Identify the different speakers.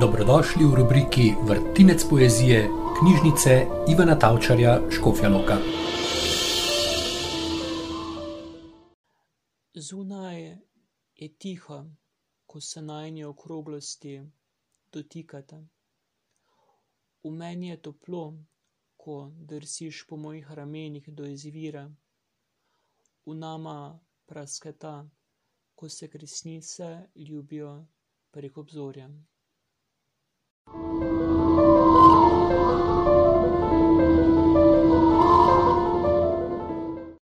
Speaker 1: Dobrodošli v rubriki Vrtinec poezije knjižnice Ivana Tavčarja Škofja Loka.
Speaker 2: Zunaj je tiho, ko se najnje okroglosti dotikata. V meni je toplo, ko drsiš po mojih ramenih do izvira. V nama prasketa, ko se kresnice ljubijo prek obzorja.